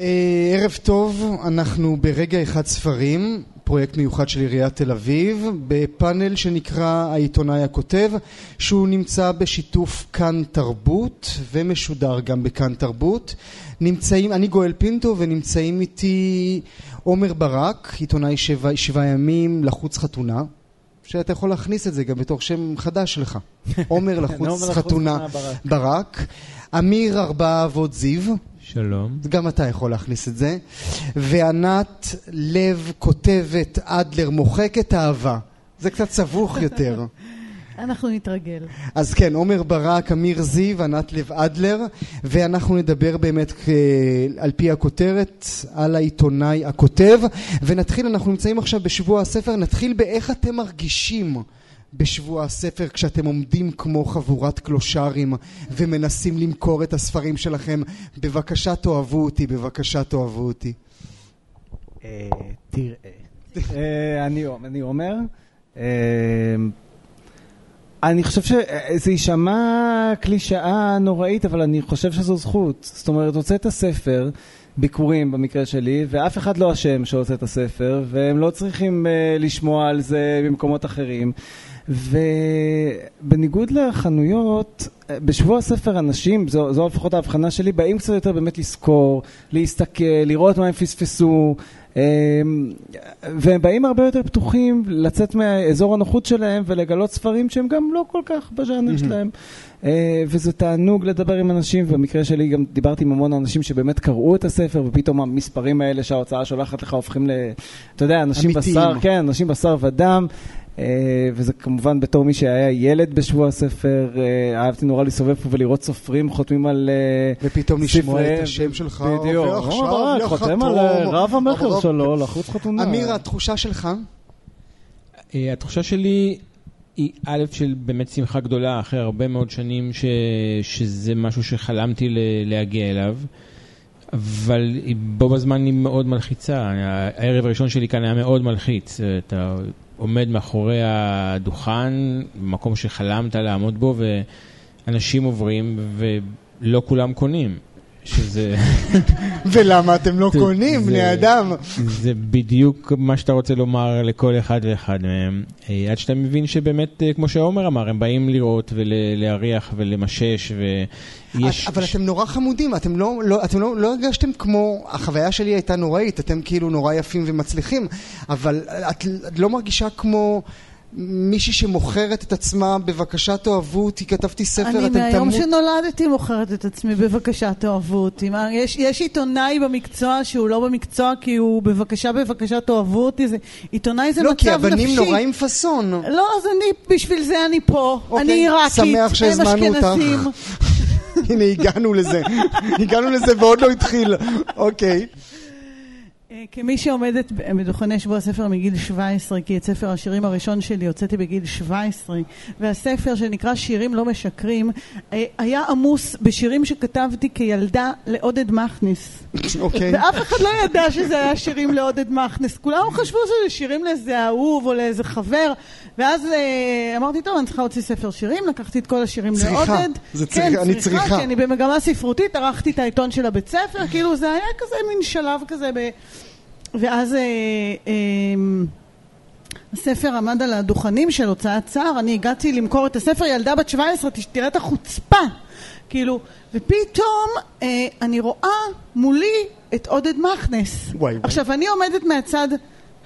אה, ערב טוב, אנחנו ברגע אחד ספרים, פרויקט מיוחד של עיריית תל אביב, בפאנל שנקרא העיתונאי הכותב, שהוא נמצא בשיתוף כאן תרבות ומשודר גם בכאן תרבות. נמצאים, אני גואל פינטו ונמצאים איתי עומר ברק, עיתונאי שבע, שבע ימים, לחוץ חתונה. שאתה יכול להכניס את זה גם בתור שם חדש שלך. עומר לחוץ חתונה ברק. אמיר ארבעה אבות זיו. שלום. גם אתה יכול להכניס את זה. וענת לב כותבת אדלר מוחקת אהבה. זה קצת סבוך יותר. אנחנו נתרגל. אז כן, עומר ברק, אמיר זיו, ענת לב אדלר, ואנחנו נדבר באמת על פי הכותרת על העיתונאי הכותב, ונתחיל, אנחנו נמצאים עכשיו בשבוע הספר, נתחיל באיך אתם מרגישים בשבוע הספר כשאתם עומדים כמו חבורת קלושרים ומנסים למכור את הספרים שלכם. בבקשה תאהבו אותי, בבקשה תאהבו אותי. תראה, אני אומר, אני חושב שזה יישמע קלישאה נוראית, אבל אני חושב שזו זכות. זאת אומרת, הוצאת ספר, ביקורים במקרה שלי, ואף אחד לא אשם שהוצאת הספר, והם לא צריכים uh, לשמוע על זה במקומות אחרים. ובניגוד לחנויות, בשבוע הספר אנשים, זו, זו לפחות ההבחנה שלי, באים קצת יותר באמת לזכור, להסתכל, לראות מה הם פספסו, והם באים הרבה יותר פתוחים לצאת מאזור הנוחות שלהם ולגלות ספרים שהם גם לא כל כך בז'אנר mm-hmm. שלהם. וזה תענוג לדבר עם אנשים, ובמקרה שלי גם דיברתי עם המון אנשים שבאמת קראו את הספר, ופתאום המספרים האלה שההוצאה שולחת לך הופכים ל... אתה יודע, אנשים אמיתיים. בשר, כן, אנשים בשר ודם. וזה כמובן בתור מי שהיה ילד בשבוע הספר, אהבתי נורא להסתובב פה ולראות סופרים חותמים על ספרי. ופתאום לשמוע את השם שלך, ועכשיו חותם על רב המכר שלו, לחוץ חתונה. אמיר, התחושה שלך? התחושה שלי היא א' של באמת שמחה גדולה, אחרי הרבה מאוד שנים ש... שזה משהו שחלמתי להגיע אליו. אבל בו בזמן היא מאוד מלחיצה, הערב הראשון שלי כאן היה מאוד מלחיץ, אתה עומד מאחורי הדוכן, במקום שחלמת לעמוד בו, ואנשים עוברים ולא כולם קונים. שזה... ולמה אתם לא קונים, בני אדם? זה בדיוק מה שאתה רוצה לומר לכל אחד ואחד מהם. עד שאתה מבין שבאמת, כמו שעומר אמר, הם באים לראות ולהריח ולמשש, ויש... אבל אתם נורא חמודים, אתם לא, לא, אתם לא, לא הרגשתם כמו... החוויה שלי הייתה נוראית, אתם כאילו נורא יפים ומצליחים, אבל את לא מרגישה כמו... מישהי שמוכרת את עצמה, בבקשה תאהבו אותי, כתבתי ספר, אתם תמות. אני מהיום שנולדתי מוכרת את עצמי, בבקשה תאהבו אותי. מה, יש, יש עיתונאי במקצוע שהוא לא במקצוע כי הוא בבקשה, בבקשה תאהבו אותי. זה, עיתונאי זה לא, מצב נפשי. לא, כי הבנים נורא עם פאסון. לא, אז אני, בשביל זה אני פה. אוקיי, אני עיראקית, שהזמנו אותך. הנה, הגענו לזה. הגענו לזה ועוד לא התחיל. אוקיי. כמי שעומדת בדוכני שבוע הספר מגיל 17, כי את ספר השירים הראשון שלי הוצאתי בגיל 17, והספר שנקרא שירים לא משקרים, היה עמוס בשירים שכתבתי כילדה לעודד מכניס. אוקיי. ואף אחד לא ידע שזה היה שירים לעודד מכניס. כולם חשבו שזה שירים לאיזה אהוב או לאיזה חבר, ואז אמרתי, טוב, אני צריכה להוציא ספר שירים, לקחתי את כל השירים לעודד. צריכה, זה כן, צריכה, אני צריכה. כי אני במגמה ספרותית, ערכתי את העיתון של הבית ספר, כאילו זה היה כזה מין שלב כזה ב... ואז אה, אה, הספר עמד על הדוכנים של הוצאת צער, אני הגעתי למכור את הספר, ילדה בת 17, תראה את החוצפה, כאילו, ופתאום אה, אני רואה מולי את עודד מכנס. וואי עכשיו, אני עומדת מהצד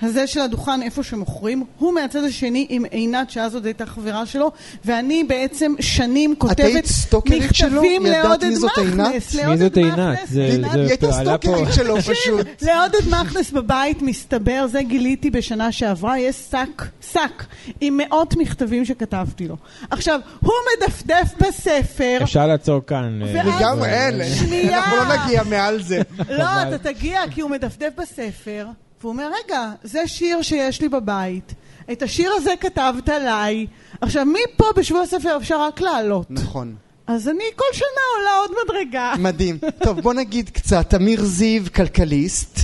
הזה של הדוכן איפה שמוכרים, הוא מהצד השני עם עינת שאז עוד הייתה חברה שלו, ואני בעצם שנים כותבת מכתבים לעודד מכנס. מי זאת עינת? היא הייתה סטוקרית שלו פשוט. לעודד מכנס בבית מסתבר, זה גיליתי בשנה שעברה, יש שק, שק, עם מאות מכתבים שכתבתי לו. עכשיו, הוא מדפדף בספר. אפשר לעצור כאן. וגם אלה, אנחנו לא נגיע מעל זה. לא, אתה תגיע כי הוא מדפדף בספר. והוא אומר, רגע, זה שיר שיש לי בבית, את השיר הזה כתבת עליי, עכשיו מפה בשבוע הספר אפשר רק לעלות. נכון. אז אני כל שנה עולה עוד מדרגה. מדהים. טוב, בוא נגיד קצת. אמיר זיו, כלכליסט,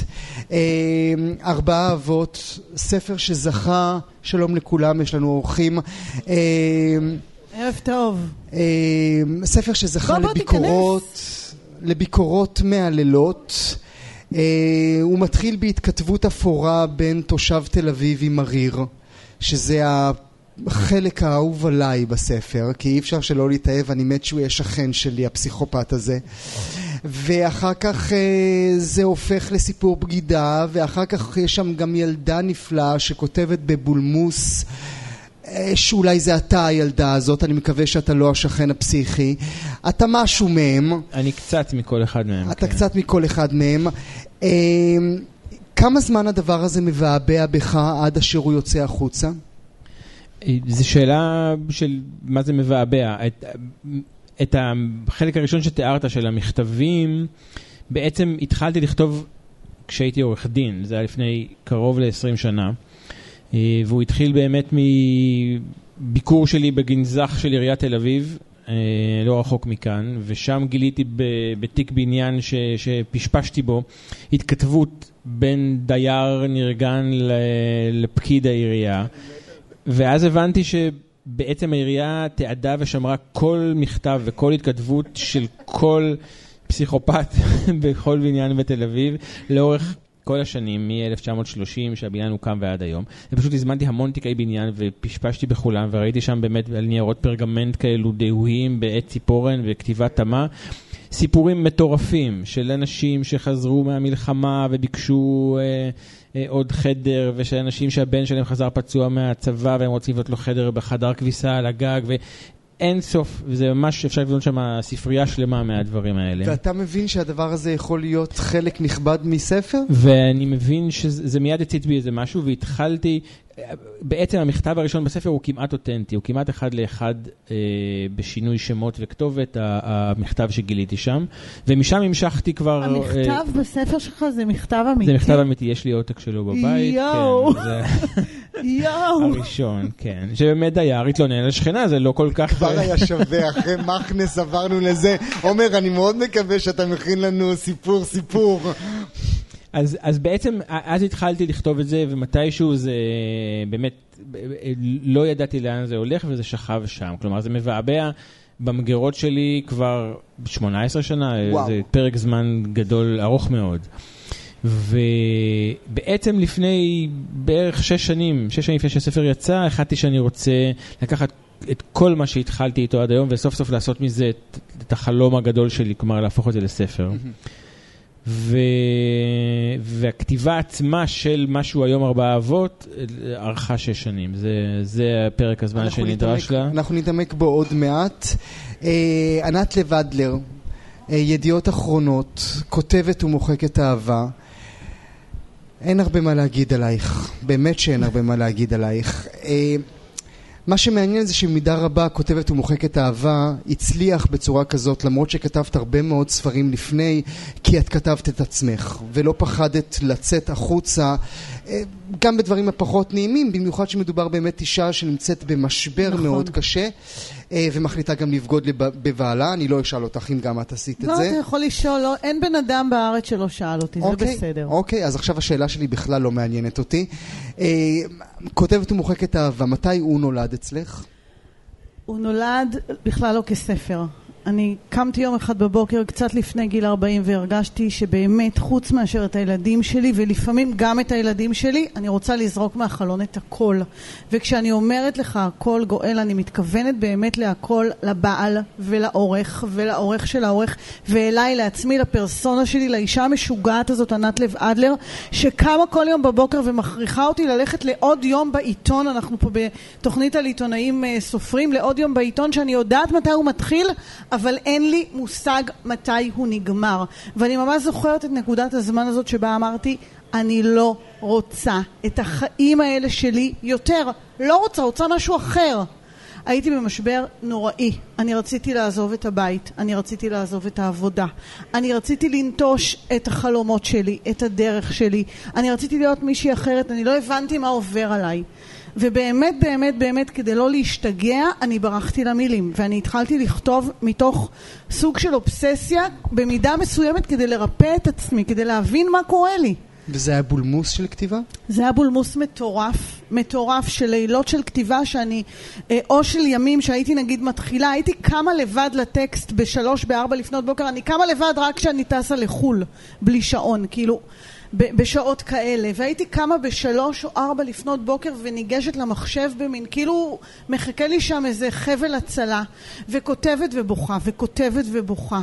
ארבעה אבות, ספר שזכה, שלום לכולם, יש לנו אורחים. ערב טוב. ספר שזכה לביקורות, לביקורות מהלילות. אה, הוא מתחיל בהתכתבות אפורה בין תושב תל אביב עם מריר, שזה החלק האהוב עליי בספר, כי אי אפשר שלא להתאהב, אני מת שהוא יהיה שכן שלי, הפסיכופת הזה. ואחר כך אה, זה הופך לסיפור בגידה, ואחר כך יש שם גם ילדה נפלאה שכותבת בבולמוס שאולי זה אתה הילדה הזאת, אני מקווה שאתה לא השכן הפסיכי. אתה משהו מהם. אני קצת מכל אחד מהם. אתה כן. קצת מכל אחד מהם. אה, כמה זמן הדבר הזה מבעבע בך עד אשר הוא יוצא החוצה? זו שאלה של מה זה מבעבע. את, את החלק הראשון שתיארת של המכתבים, בעצם התחלתי לכתוב כשהייתי עורך דין, זה היה לפני קרוב ל-20 שנה, אה, והוא התחיל באמת מביקור שלי בגנזך של עיריית תל אביב, אה, לא רחוק מכאן, ושם גיליתי בתיק בניין ש- שפשפשתי בו התכתבות בין דייר נרגן לפקיד העירייה. ואז הבנתי שבעצם העירייה תיעדה ושמרה כל מכתב וכל התכתבות של כל פסיכופת בכל בניין בתל אביב לאורך כל השנים, מ-1930 שהבניין הוקם ועד היום. ופשוט הזמנתי המון תיקי בניין ופשפשתי בכולם וראיתי שם באמת על ניירות פרגמנט כאלו דהויים בעט ציפורן וכתיבת תמה. סיפורים מטורפים של אנשים שחזרו מהמלחמה וביקשו אה, אה, עוד חדר, ושל אנשים שהבן שלהם חזר פצוע מהצבא והם רוצים לבנות לו חדר בחדר כביסה על הגג, ואין סוף, וזה ממש, אפשר לבנות שם ספרייה שלמה מהדברים האלה. ואתה מבין שהדבר הזה יכול להיות חלק נכבד מספר? ואני מבין שזה מיד הצית בי איזה משהו, והתחלתי, בעצם המכתב הראשון בספר הוא כמעט אותנטי, הוא כמעט אחד לאחד אה, בשינוי שמות וכתובת, המכתב שגיליתי שם, ומשם המשכתי כבר... אה, המכתב בספר שלך זה מכתב אמיתי? זה מכתב אמיתי, יש לי עותק שלו בבית. יואו. כן, זה יואו. הראשון, כן. שבאמת דייר התלונן על שכנה, זה לא כל כך... כבר היה שווה, אחרי מכנס עברנו לזה. עומר, אני מאוד מקווה שאתה מכין לנו סיפור סיפור. אז, אז בעצם, אז התחלתי לכתוב את זה, ומתישהו זה באמת, לא ידעתי לאן זה הולך, וזה שכב שם. כלומר, זה מבעבע במגירות שלי כבר 18 שנה, וואו. זה פרק זמן גדול, ארוך מאוד. ובעצם לפני בערך שש שנים, שש שנים לפני שהספר יצא, החלטתי שאני רוצה לקחת את כל מה שהתחלתי איתו עד היום, וסוף סוף לעשות מזה את, את החלום הגדול שלי, כלומר להפוך את זה לספר. ו... והכתיבה עצמה של משהו היום ארבעה אבות ארכה שש שנים, זה, זה פרק הזמן שנדרש נתעמק- לה. אנחנו נתעמק בו עוד מעט. אה, ענת לבדלר, אה, ידיעות אחרונות, כותבת ומוחקת אהבה. אין הרבה מה להגיד עלייך, באמת שאין הרבה מה להגיד עלייך. אה, מה שמעניין זה שבמידה רבה כותבת ומוחקת אהבה הצליח בצורה כזאת למרות שכתבת הרבה מאוד ספרים לפני כי את כתבת את עצמך ולא פחדת לצאת החוצה גם בדברים הפחות נעימים במיוחד שמדובר באמת אישה שנמצאת במשבר נכון. מאוד קשה אה, ומחליטה גם לבגוד לב- בבעלה אני לא אשאל אותך אם גם את עשית את לא, זה אתה יכול לשאול, לא, אין בן אדם בארץ שלא שאל אותי, זה אוקיי, בסדר. אוקיי, אז עכשיו השאלה שלי בכלל לא מעניינת אותי. אה, כותבת ומוחקת אהבה, מתי הוא נולד אצלך? הוא נולד בכלל לא כספר. אני קמתי יום אחד בבוקר קצת לפני גיל 40 והרגשתי שבאמת חוץ מאשר את הילדים שלי ולפעמים גם את הילדים שלי אני רוצה לזרוק מהחלון את הכל. וכשאני אומרת לך הכל גואל אני מתכוונת באמת להכל לבעל ולעורך ולעורך של העורך ואליי לעצמי לפרסונה שלי לאישה המשוגעת הזאת ענת לב אדלר שקמה כל יום בבוקר ומכריחה אותי ללכת לעוד יום בעיתון. אנחנו פה בתוכנית על עיתונאים אה, סופרים לעוד יום בעיתון שאני יודעת מתי הוא מתחיל אבל אין לי מושג מתי הוא נגמר. ואני ממש זוכרת את נקודת הזמן הזאת שבה אמרתי, אני לא רוצה את החיים האלה שלי יותר. לא רוצה, רוצה משהו אחר. הייתי במשבר נוראי. אני רציתי לעזוב את הבית, אני רציתי לעזוב את העבודה, אני רציתי לנטוש את החלומות שלי, את הדרך שלי, אני רציתי להיות מישהי אחרת, אני לא הבנתי מה עובר עליי. ובאמת באמת באמת כדי לא להשתגע אני ברחתי למילים ואני התחלתי לכתוב מתוך סוג של אובססיה במידה מסוימת כדי לרפא את עצמי, כדי להבין מה קורה לי וזה היה בולמוס של כתיבה? זה היה בולמוס מטורף, מטורף של לילות של כתיבה שאני, אה, או של ימים שהייתי נגיד מתחילה, הייתי קמה לבד לטקסט בשלוש, בארבע לפנות בוקר, אני קמה לבד רק כשאני טסה לחו"ל, בלי שעון, כאילו, בשעות כאלה, והייתי קמה בשלוש או ארבע לפנות בוקר וניגשת למחשב במין, כאילו מחכה לי שם איזה חבל הצלה, וכותבת ובוכה, וכותבת ובוכה,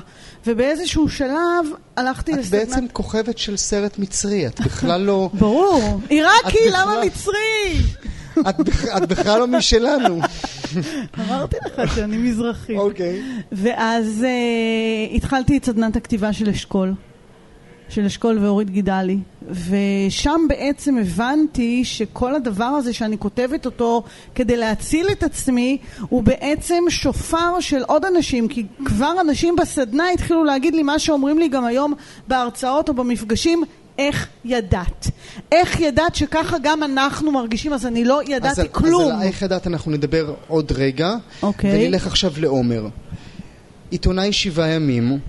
ובאיזשהו שלב הלכתי את לסדנת... את בעצם כוכבת של סרט מצרי, את בכלל לא... ברור, עיראקי, למה מצרי? את, את בכלל לא משלנו. אמרתי לך שאני מזרחית. אוקיי. ואז uh, התחלתי את סדנת הכתיבה של אשכול. של אשכול ואורית גידלי, ושם בעצם הבנתי שכל הדבר הזה שאני כותבת אותו כדי להציל את עצמי הוא בעצם שופר של עוד אנשים, כי כבר אנשים בסדנה התחילו להגיד לי מה שאומרים לי גם היום בהרצאות או במפגשים, איך ידעת? איך ידעת שככה גם אנחנו מרגישים? אז אני לא ידעתי אז כלום. אז על איך ידעת אנחנו נדבר עוד רגע, אוקיי. ונלך עכשיו לעומר. עיתונאי שבעה ימים,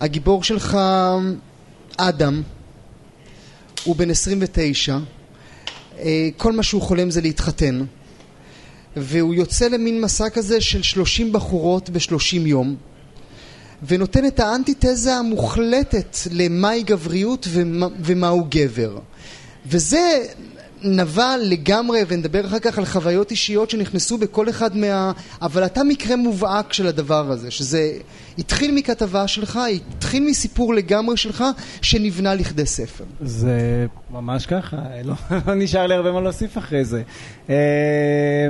הגיבור שלך אדם, הוא בן 29, אה, כל מה שהוא חולם זה להתחתן, והוא יוצא למין מסע כזה של 30 בחורות ב-30 יום, ונותן את האנטיתזה המוחלטת למהי גבריות ומה, ומהו גבר. וזה נבע לגמרי, ונדבר אחר כך על חוויות אישיות שנכנסו בכל אחד מה... אבל אתה מקרה מובהק של הדבר הזה, שזה התחיל מכתבה שלך, התחיל מסיפור לגמרי שלך, שנבנה לכדי ספר. זה ממש ככה, לא, לא נשאר לי הרבה מה להוסיף אחרי זה. אה,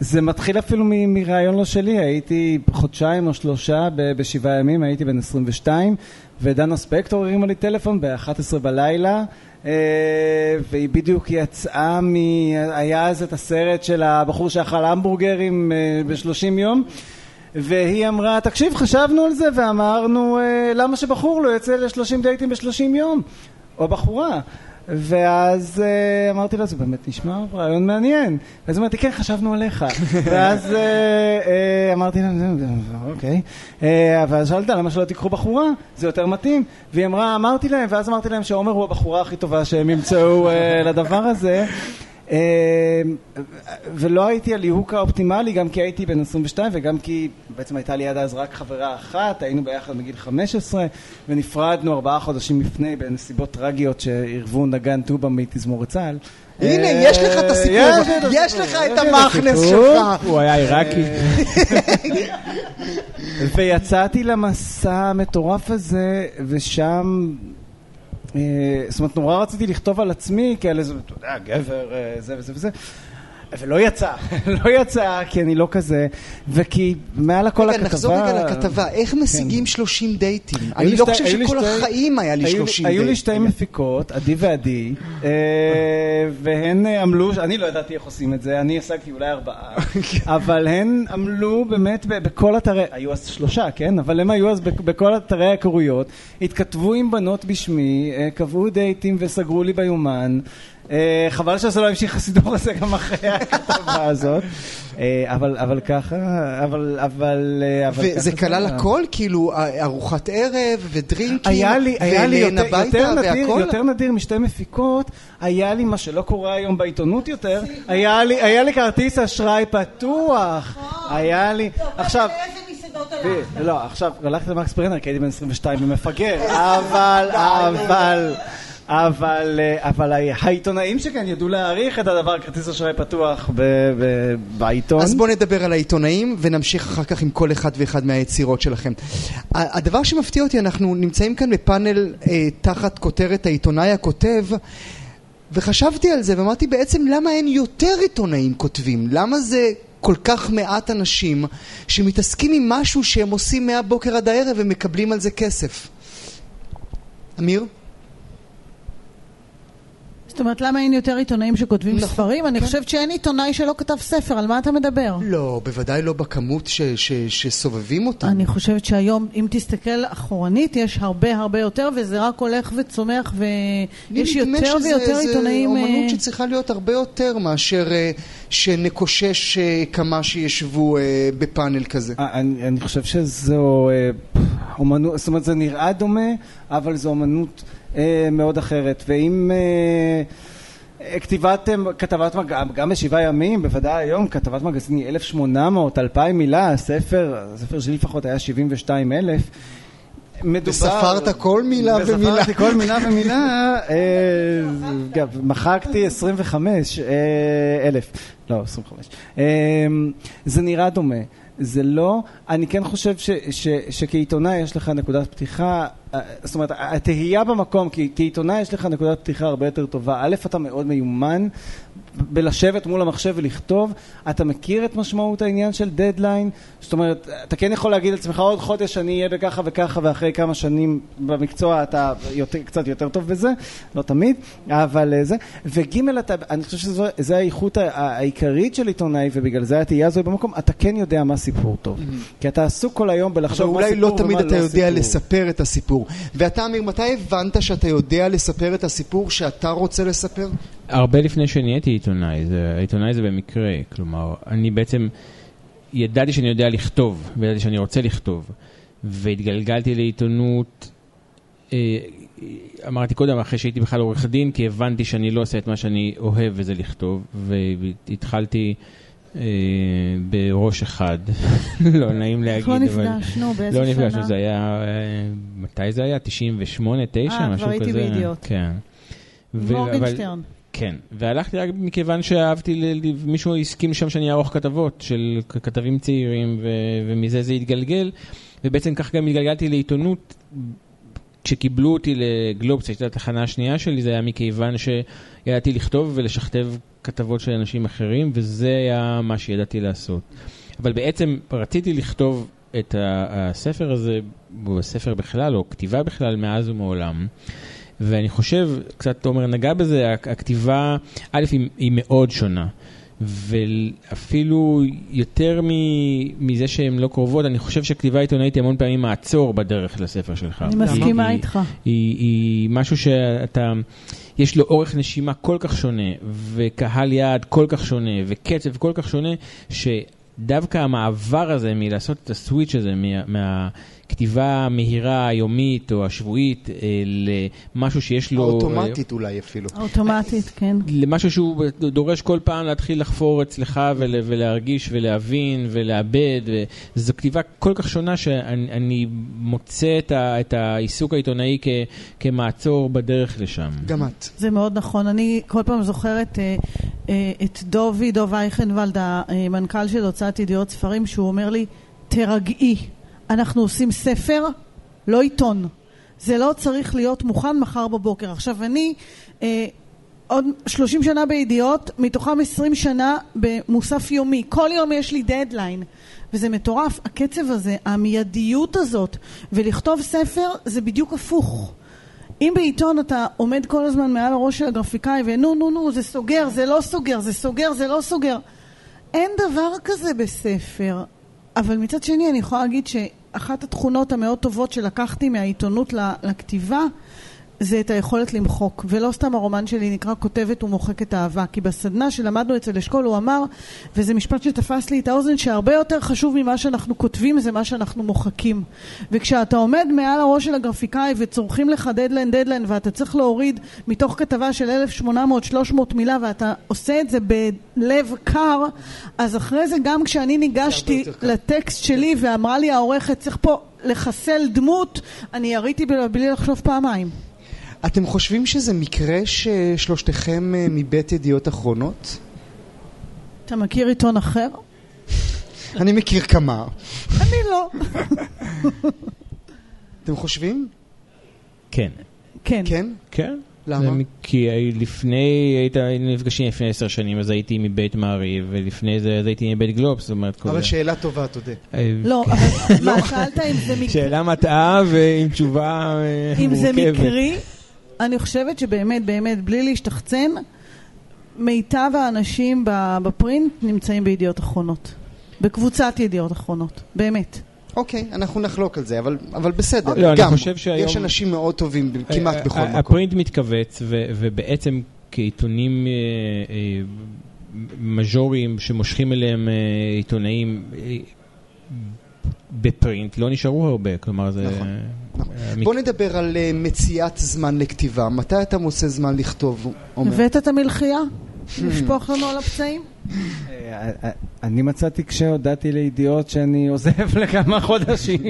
זה מתחיל אפילו מרעיון לא שלי, הייתי חודשיים או שלושה בשבעה ימים, הייתי בן 22, ודנה ספקטור הרימה לי טלפון ב-11 בלילה. אה, והיא בדיוק יצאה מ... היה אז את הסרט של הבחור שאכל המבורגרים אה, בשלושים יום והיא אמרה, תקשיב, חשבנו על זה ואמרנו, אה, למה שבחור לא יצא לשלושים דייטים בשלושים יום? או בחורה. ואז uh, אמרתי לו, זה באמת נשמע רעיון מעניין. ואז אמרתי, כן, חשבנו עליך. ואז uh, uh, אמרתי לה, אוקיי. Uh, ואז שאלת, למה שלא תיקחו בחורה? זה יותר מתאים. והיא אמרה, אמרתי להם, ואז אמרתי להם שעומר הוא הבחורה הכי טובה שהם ימצאו uh, לדבר הזה. אמ, ולא הייתי הליהוק האופטימלי גם כי הייתי בן 22 וגם כי בעצם הייתה לי עד אז רק חברה אחת, היינו ביחד מגיל 15 ונפרדנו ארבעה חודשים לפני בנסיבות טרגיות שעירבו נגן טובה מתזמורת צה"ל. הנה, יש לך את הסיפור, יש לך את המכנס שלך. הוא היה עיראקי. ויצאתי למסע המטורף הזה, ושם אה, זאת אומרת, נורא רציתי לכתוב על עצמי כאל איזה, אתה יודע, גבר, אה, זה וזה וזה. ולא יצא, לא יצא, כי אני לא כזה, וכי מעל הכל הכתבה... רגע, נחזור רגע לכתבה, איך כן. משיגים 30 דייטים? אני לא חושב שכל החיים היה לי 30 דייטים. היו לי שתי מפיקות, עדי ועדי, אה, והן עמלו, אני לא ידעתי איך עושים את זה, אני השגתי אולי ארבעה, אבל הן עמלו באמת בכל אתרי, היו אז שלושה, כן? אבל הם היו אז בכל אתרי ההיכרויות, התכתבו עם בנות בשמי, קבעו דייטים וסגרו לי ביומן. אה, חבל שזה לא המשיך הסידור הזה גם אחרי הכתבה הזאת. אה, אבל, אבל ככה, אבל, אבל, אה, אבל ככה. וזה כלל הכל? כאילו ארוחת ערב ודרינקים, היה לי, היה לי יותר, יותר, נדיר, יותר נדיר משתי מפיקות, היה לי מה שלא קורה היום בעיתונות יותר, היה לי, היה לי כרטיס אשראי פתוח, היה לי, עכשיו... לא, עכשיו, הלכתי למקס ברנר כי הייתי בן 22 ומפגר, אבל, אבל... אבל, אה, אבל העיתונאים שכאן ידעו להעריך את הדבר כרטיס אשראי פתוח ב, ב, בעיתון. אז בואו נדבר על העיתונאים ונמשיך אחר כך עם כל אחד ואחד מהיצירות שלכם. הדבר שמפתיע אותי, אנחנו נמצאים כאן בפאנל אה, תחת כותרת העיתונאי הכותב וחשבתי על זה ואמרתי בעצם למה אין יותר עיתונאים כותבים? למה זה כל כך מעט אנשים שמתעסקים עם משהו שהם עושים מהבוקר עד הערב ומקבלים על זה כסף? אמיר? זאת אומרת, למה אין יותר עיתונאים שכותבים נכון, ספרים? אני כן. חושבת שאין עיתונאי שלא כתב ספר, על מה אתה מדבר? לא, בוודאי לא בכמות ש, ש, שסובבים אותם. אני חושבת שהיום, אם תסתכל אחורנית, יש הרבה הרבה יותר, וזה רק הולך וצומח, ויש יותר ויותר עיתונאים... זה אומנות uh... שצריכה להיות הרבה יותר מאשר uh, שנקושש uh, כמה שישבו uh, בפאנל כזה. אני, אני חושב שזו uh, אומנות, זאת אומרת, זה נראה דומה, אבל זו אומנות... אה, מאוד אחרת. ואם... אה, כתיבת כתבת מגזין, גם בשבעה ימים, בוודאי היום, כתבת מגזין היא 1,800, 2,000 מילה, הספר, הספר שלי לפחות היה 72 אלף. מדובר... וספרת כל מילה ומילה. וספרתי כל מילה ומילה, אה, מחקתי 25 אה, אלף, לא 25. אה, זה נראה דומה. זה לא, אני כן חושב ש, ש, שכעיתונאי יש לך נקודת פתיחה, זאת אומרת, התהייה במקום, כי כעיתונאי יש לך נקודת פתיחה הרבה יותר טובה. א', אתה מאוד מיומן בלשבת מול המחשב ולכתוב, אתה מכיר את משמעות העניין של דדליין, זאת אומרת, אתה כן יכול להגיד לעצמך עוד חודש אני אהיה בככה וככה ואחרי כמה שנים במקצוע אתה יותר, קצת יותר טוב בזה, לא תמיד, אבל אה, זה, וג' אתה, אני חושב שזו האיכות העיקרית של עיתונאי ובגלל זה התהייה הזו במקום, אתה כן יודע מה סיפור טוב, mm-hmm. כי אתה עסוק כל היום בלחשוב מה סיפור ומה לא סיפור. אולי לא תמיד אתה יודע לספר את הסיפור, ואתה אמיר, מתי הבנת שאתה יודע לספר את הסיפור שאתה רוצה לספר? הרבה לפני שנהייתי עיתונאי, זה, עיתונאי זה במקרה, כלומר, אני בעצם ידעתי שאני יודע לכתוב, וידעתי שאני רוצה לכתוב, והתגלגלתי לעיתונות, אה, אמרתי קודם, אחרי שהייתי בכלל עורך דין, כי הבנתי שאני לא עושה את מה שאני אוהב, וזה לכתוב, והתחלתי... אה, בראש אחד, לא נעים להגיד, אבל... איך לא נפגשנו? באיזה שנה? לא נפגשנו, זה היה, אה, מתי זה היה? 98, 9, משהו כזה? אה, כבר הייתי בידיעות. כן. מורגנשטרן. כן, והלכתי רק מכיוון שאהבתי, מישהו הסכים שם שאני אערוך כתבות של כתבים צעירים, ומזה זה התגלגל, ובעצם כך גם התגלגלתי לעיתונות. כשקיבלו אותי לגלובס, הייתה התחנה השנייה שלי, זה היה מכיוון שידעתי לכתוב ולשכתב כתבות של אנשים אחרים, וזה היה מה שידעתי לעשות. אבל בעצם רציתי לכתוב את הספר הזה, או הספר בכלל, או כתיבה בכלל, מאז ומעולם. ואני חושב, קצת תומר נגע בזה, הכתיבה, א', היא, היא מאוד שונה. ואפילו יותר מזה שהן לא קרובות, אני חושב שכתיבה עיתונאית היא המון פעמים מעצור בדרך לספר שלך. אני מסכימה היא, איתך. היא, היא משהו שאתה, יש לו אורך נשימה כל כך שונה, וקהל יעד כל כך שונה, וקצב כל כך שונה, שדווקא המעבר הזה מלעשות את הסוויץ' הזה מה... מה כתיבה מהירה, היומית או השבועית, אה, למשהו שיש לו... האוטומטית אה, אולי אפילו. האוטומטית, כן. למשהו שהוא דורש כל פעם להתחיל לחפור אצלך ול, ולהרגיש ולהבין ולאבד. זו כתיבה כל כך שונה שאני מוצא את, ה, את העיסוק העיתונאי כ, כמעצור בדרך לשם. גם את. זה מאוד נכון. אני כל פעם זוכרת אה, אה, את דובי, דוב אייכנוולד, המנכ"ל של הוצאת ידיעות ספרים, שהוא אומר לי, תרגעי. אנחנו עושים ספר, לא עיתון. זה לא צריך להיות מוכן מחר בבוקר. עכשיו אני אה, עוד 30 שנה בידיעות, מתוכם 20 שנה במוסף יומי. כל יום יש לי דדליין. וזה מטורף, הקצב הזה, המיידיות הזאת, ולכתוב ספר זה בדיוק הפוך. אם בעיתון אתה עומד כל הזמן מעל הראש של הגרפיקאי ונו נו נו זה סוגר, זה לא סוגר, זה סוגר, זה לא סוגר אין דבר כזה בספר אבל מצד שני אני יכולה להגיד שאחת התכונות המאוד טובות שלקחתי מהעיתונות לכתיבה זה את היכולת למחוק, ולא סתם הרומן שלי נקרא כותבת ומוחקת אהבה, כי בסדנה שלמדנו אצל אשכול הוא אמר, וזה משפט שתפס לי את האוזן, שהרבה יותר חשוב ממה שאנחנו כותבים זה מה שאנחנו מוחקים. וכשאתה עומד מעל הראש של הגרפיקאי וצורחים לך דדליין דדליין ואתה צריך להוריד מתוך כתבה של 1800-300 מילה ואתה עושה את זה בלב קר, אז אחרי זה גם כשאני ניגשתי לטקסט שלי ואמרה לי העורכת צריך פה לחסל דמות, אני יריתי בלי לחשוב פעמיים. אתם חושבים שזה מקרה ששלושתכם אה, מבית ידיעות אחרונות? אתה מכיר עיתון אחר? אני מכיר כמה. אני לא. אתם חושבים? כן. כן. כן? כן. למה? כי לפני, היית, היינו נפגשים לפני עשר שנים, אז הייתי מבית מעריב, ולפני זה אז הייתי מבית גלובס, זאת אומרת... אבל שאלה טובה, תודה. אה, לא, אבל מה, שאלת אם זה מקרי? שאלה מטעה ועם תשובה מורכבת. אם זה מקרי, אני חושבת שבאמת, באמת, בלי להשתחצן, מיטב האנשים בפרינט נמצאים בידיעות אחרונות. בקבוצת ידיעות אחרונות, באמת. אוקיי, okay, אנחנו נחלוק על זה, אבל, אבל בסדר. לא, גם, אני חושב שהיום... יש אנשים מאוד טובים כמעט בכל מקום. הפרינט מתכווץ, ו, ובעצם כעיתונים אה, אה, מז'וריים שמושכים אליהם אה, עיתונאים, בפרינט לא נשארו הרבה, כלומר זה... נכון, נכון. אה, בוא נדבר על אה, מציאת זמן לכתיבה. מתי אתה מוצא זמן לכתוב, עומר? הבאת את המלחייה? לשפוך לנו על הפצעים? אה, אה, אני מצאתי כשהודעתי לידיעות שאני עוזב לכמה חודשים.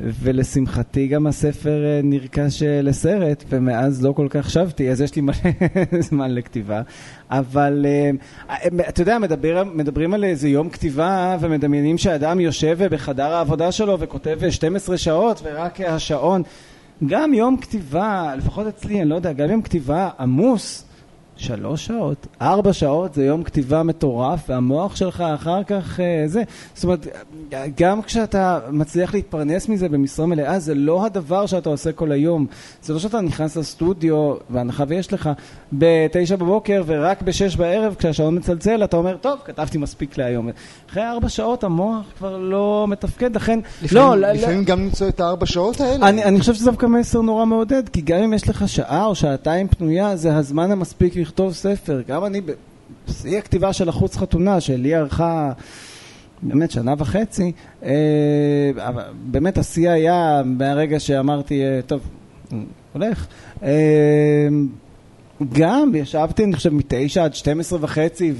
ולשמחתי גם הספר אה, נרכש אה, לסרט, ומאז לא כל כך שבתי, אז יש לי מלא זמן לכתיבה. אבל אה, אתה יודע, מדבר, מדברים על איזה יום כתיבה, ומדמיינים שאדם יושב בחדר העבודה שלו וכותב 12 שעות, ורק השעון. גם יום כתיבה, לפחות אצלי, אני לא יודע, גם יום כתיבה עמוס, שלוש שעות, ארבע שעות זה יום כתיבה מטורף, והמוח שלך אחר כך אה, זה. זאת אומרת, גם כשאתה מצליח להתפרנס מזה במשרה מלאה, זה לא הדבר שאתה עושה כל היום. זה לא שאתה נכנס לסטודיו, בהנחה ויש לך, בתשע בבוקר ורק בשש בערב, כשהשעון מצלצל, אתה אומר, טוב, כתבתי מספיק להיום. אחרי ארבע שעות המוח כבר לא מתפקד, לכן... לפעמים, לא, לא- לפעמים גם למצוא את הארבע שעות האלה. אני, אני חושב שזה דווקא מסר נורא מעודד, כי גם אם יש לך שעה או שעתיים פנויה, זה הזמן המספיק לכתוב ספר. גם אני, בשיא הכתיבה של החוץ חתונה, שלי ארכה באמת שנה וחצי, אה, באמת השיא היה מהרגע שאמרתי, אה, טוב, הולך. אה, גם ישבתי, אני חושב, מתשע עד 12 וחצי,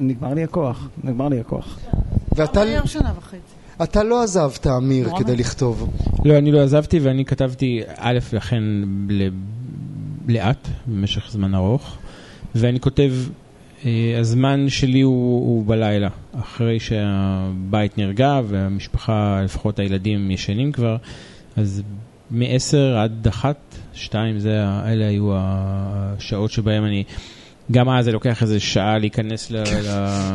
ונגמר לי הכוח, נגמר לי הכוח. ואתה מהר שנה וחצי. אתה לא עזבת, אמיר? כדי לכתוב. לא, אני לא עזבתי ואני כתבתי א', לכן לאט, במשך זמן ארוך, ואני כותב, אה, הזמן שלי הוא, הוא בלילה, אחרי שהבית נרגע והמשפחה, לפחות הילדים ישנים כבר, אז מ-10 עד אחת, שתיים, זה, ה- אלה היו השעות שבהם אני... גם אז זה לוקח איזה שעה להיכנס ל- ל-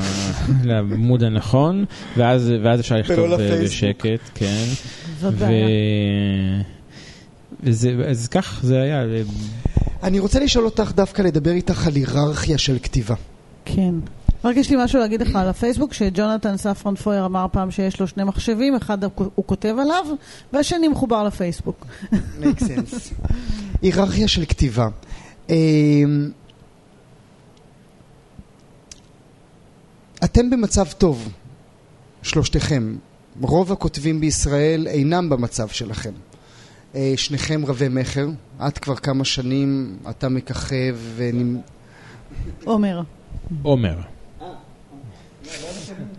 לעמוד הנכון, ואז, ואז אפשר לכתוב לפייסבוק. בשקט, כן. זאת ו... בעיה. וזה, אז כך זה היה. אני רוצה לשאול אותך דווקא לדבר איתך על היררכיה של כתיבה. כן. רק יש לי משהו להגיד לך על הפייסבוק, שג'ונתן ספרון פויר אמר פעם שיש לו שני מחשבים, אחד הוא כותב עליו, והשני מחובר לפייסבוק. make sense. היררכיה של כתיבה. אמ, אתם במצב טוב, שלושתכם. רוב הכותבים בישראל אינם במצב שלכם. אה, שניכם רבי מכר, את כבר כמה שנים, אתה מככב ונמ... עומר. עומר.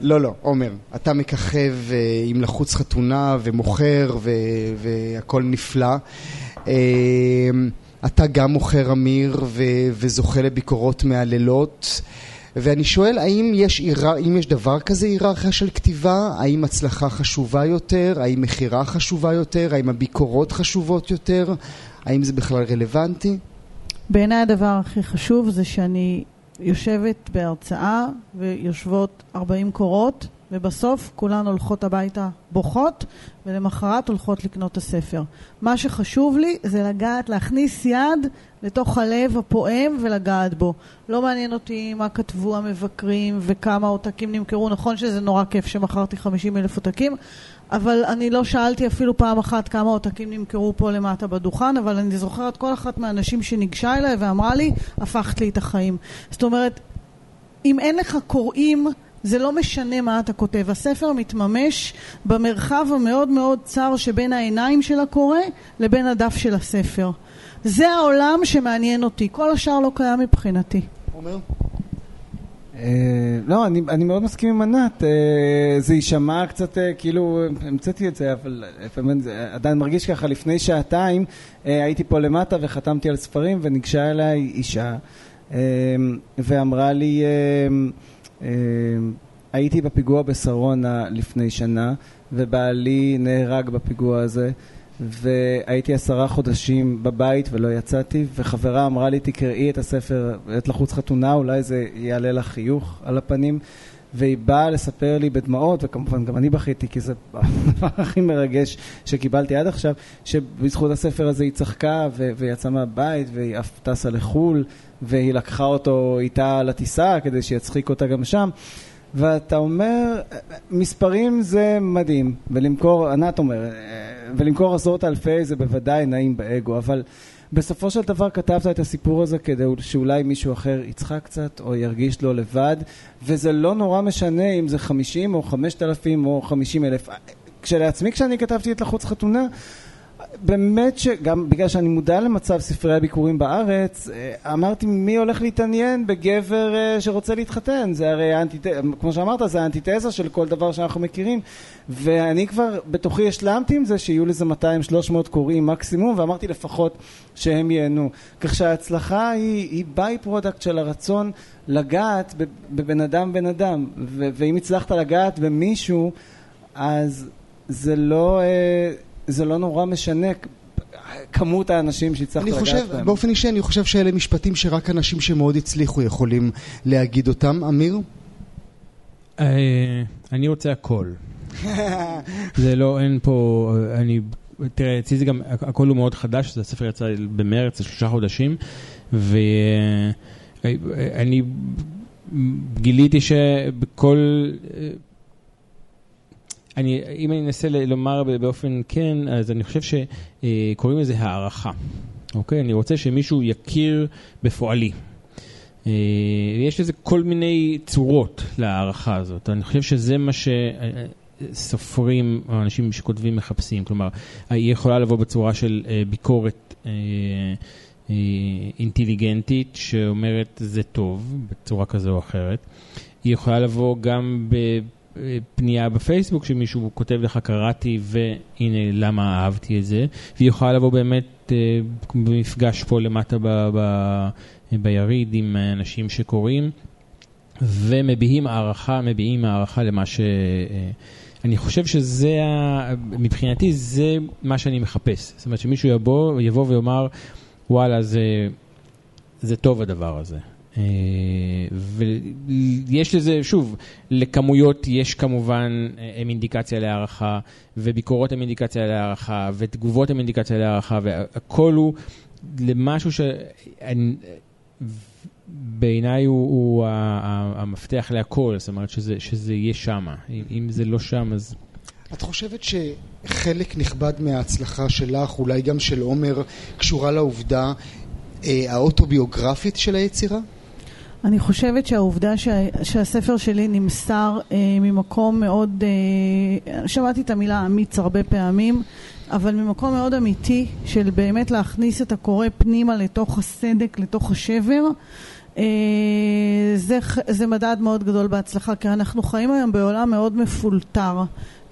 לא, לא, עומר, אתה מככב אה, עם לחוץ חתונה ומוכר ו- והכל נפלא. אה, אתה גם מוכר אמיר ו- וזוכה לביקורות מהלילות. ואני שואל, האם יש, הירר... האם יש דבר כזה היררכיה של כתיבה? האם הצלחה חשובה יותר? האם מכירה חשובה יותר? האם הביקורות חשובות יותר? האם זה בכלל רלוונטי? בעיניי הדבר הכי חשוב זה שאני יושבת בהרצאה ויושבות 40 קורות ובסוף כולן הולכות הביתה בוכות ולמחרת הולכות לקנות את הספר. מה שחשוב לי זה לגעת, להכניס יד לתוך הלב הפועם ולגעת בו. לא מעניין אותי מה כתבו המבקרים וכמה עותקים נמכרו. נכון שזה נורא כיף שמכרתי 50 אלף עותקים, אבל אני לא שאלתי אפילו פעם אחת כמה עותקים נמכרו פה למטה בדוכן, אבל אני זוכרת כל אחת מהאנשים שניגשה אליי ואמרה לי, הפכת לי את החיים. זאת אומרת, אם אין לך קוראים, זה לא משנה מה אתה כותב. הספר מתממש במרחב המאוד מאוד צר שבין העיניים של הקורא לבין הדף של הספר. זה העולם שמעניין אותי, כל השאר לא קיים מבחינתי. עומר? אה, לא, אני, אני מאוד מסכים עם ענת, אה, זה יישמע קצת אה, כאילו, המצאתי את זה, אבל לפעמים זה עדיין מרגיש ככה, לפני שעתיים הייתי פה למטה וחתמתי על ספרים וניגשה אליי אישה ואמרה לי, הייתי בפיגוע בשרונה לפני שנה ובעלי נהרג בפיגוע הזה והייתי עשרה חודשים בבית ולא יצאתי, וחברה אמרה לי, תקראי את הספר, את לחוץ חתונה, אולי זה יעלה לך חיוך על הפנים. והיא באה לספר לי בדמעות, וכמובן גם אני בכיתי, כי זה הדבר הכי מרגש שקיבלתי עד עכשיו, שבזכות הספר הזה היא צחקה ויצאה מהבית, והיא אף טסה לחו"ל, והיא לקחה אותו איתה לטיסה כדי שיצחיק אותה גם שם. ואתה אומר, מספרים זה מדהים, ולמכור, ענת אומר, ולמכור עשרות אלפי זה בוודאי נעים באגו, אבל בסופו של דבר כתבת את הסיפור הזה כדי שאולי מישהו אחר יצחק קצת או ירגיש לו לבד, וזה לא נורא משנה אם זה 50 או 5,000 או 50 אלף. כשלעצמי כשאני כתבתי את לחוץ חתונה, באמת שגם בגלל שאני מודע למצב ספרי הביכורים בארץ, אה, אמרתי מי הולך להתעניין בגבר אה, שרוצה להתחתן, זה הרי האנטיתזה, כמו שאמרת זה האנטיתזה של כל דבר שאנחנו מכירים. ואני כבר בתוכי השלמתי עם זה שיהיו לזה 200-300 קוראים מקסימום ואמרתי לפחות שהם ייהנו. כך שההצלחה היא, היא by-product של הרצון לגעת בבן אדם בן אדם. ואם הצלחת לגעת במישהו אז זה לא אה, זה לא נורא משנה כמות האנשים שהצלחת לגעת חושב, בהם. באופן אישי אני חושב שאלה משפטים שרק אנשים שמאוד הצליחו יכולים להגיד אותם. אמיר? אה, אני רוצה הכל. זה לא, אין פה, אני, תראה, אצלי זה גם, הכל הוא מאוד חדש, הספר יצא במרץ, זה שלושה חודשים, ואני גיליתי שבכל... אני, אם אני אנסה לומר באופן כן, אז אני חושב שקוראים לזה הערכה. אוקיי? אני רוצה שמישהו יכיר בפועלי. אה, יש לזה כל מיני צורות להערכה הזאת. אני חושב שזה מה שסופרים או אנשים שכותבים מחפשים. כלומר, היא יכולה לבוא בצורה של אה, ביקורת אה, אינטליגנטית שאומרת זה טוב, בצורה כזו או אחרת. היא יכולה לבוא גם. פנייה בפייסבוק שמישהו כותב לך קראתי והנה למה אהבתי את זה והיא יכולה לבוא באמת אה, במפגש פה למטה ב, ב, ביריד עם אנשים שקוראים ומביעים הערכה, מביעים הערכה למה ש... אה, אני חושב שזה, מבחינתי זה מה שאני מחפש. זאת אומרת שמישהו יבוא, יבוא ויאמר וואלה זה, זה טוב הדבר הזה. אה, ויש לזה, שוב, לכמויות יש כמובן אה, הם אינדיקציה להערכה, וביקורות הם אינדיקציה להערכה, ותגובות הם אינדיקציה להערכה, והכל הוא למשהו שבעיניי הוא, הוא המפתח להכל, זאת אומרת שזה, שזה יהיה שם. אם זה לא שם, אז... את חושבת שחלק נכבד מההצלחה שלך, אולי גם של עומר, קשורה לעובדה אה, האוטוביוגרפית של היצירה? אני חושבת שהעובדה שה, שהספר שלי נמסר אה, ממקום מאוד, אה, שמעתי את המילה אמיץ הרבה פעמים, אבל ממקום מאוד אמיתי של באמת להכניס את הקורא פנימה לתוך הסדק, לתוך השבר, אה, זה, זה מדד מאוד גדול בהצלחה, כי אנחנו חיים היום בעולם מאוד מפולטר,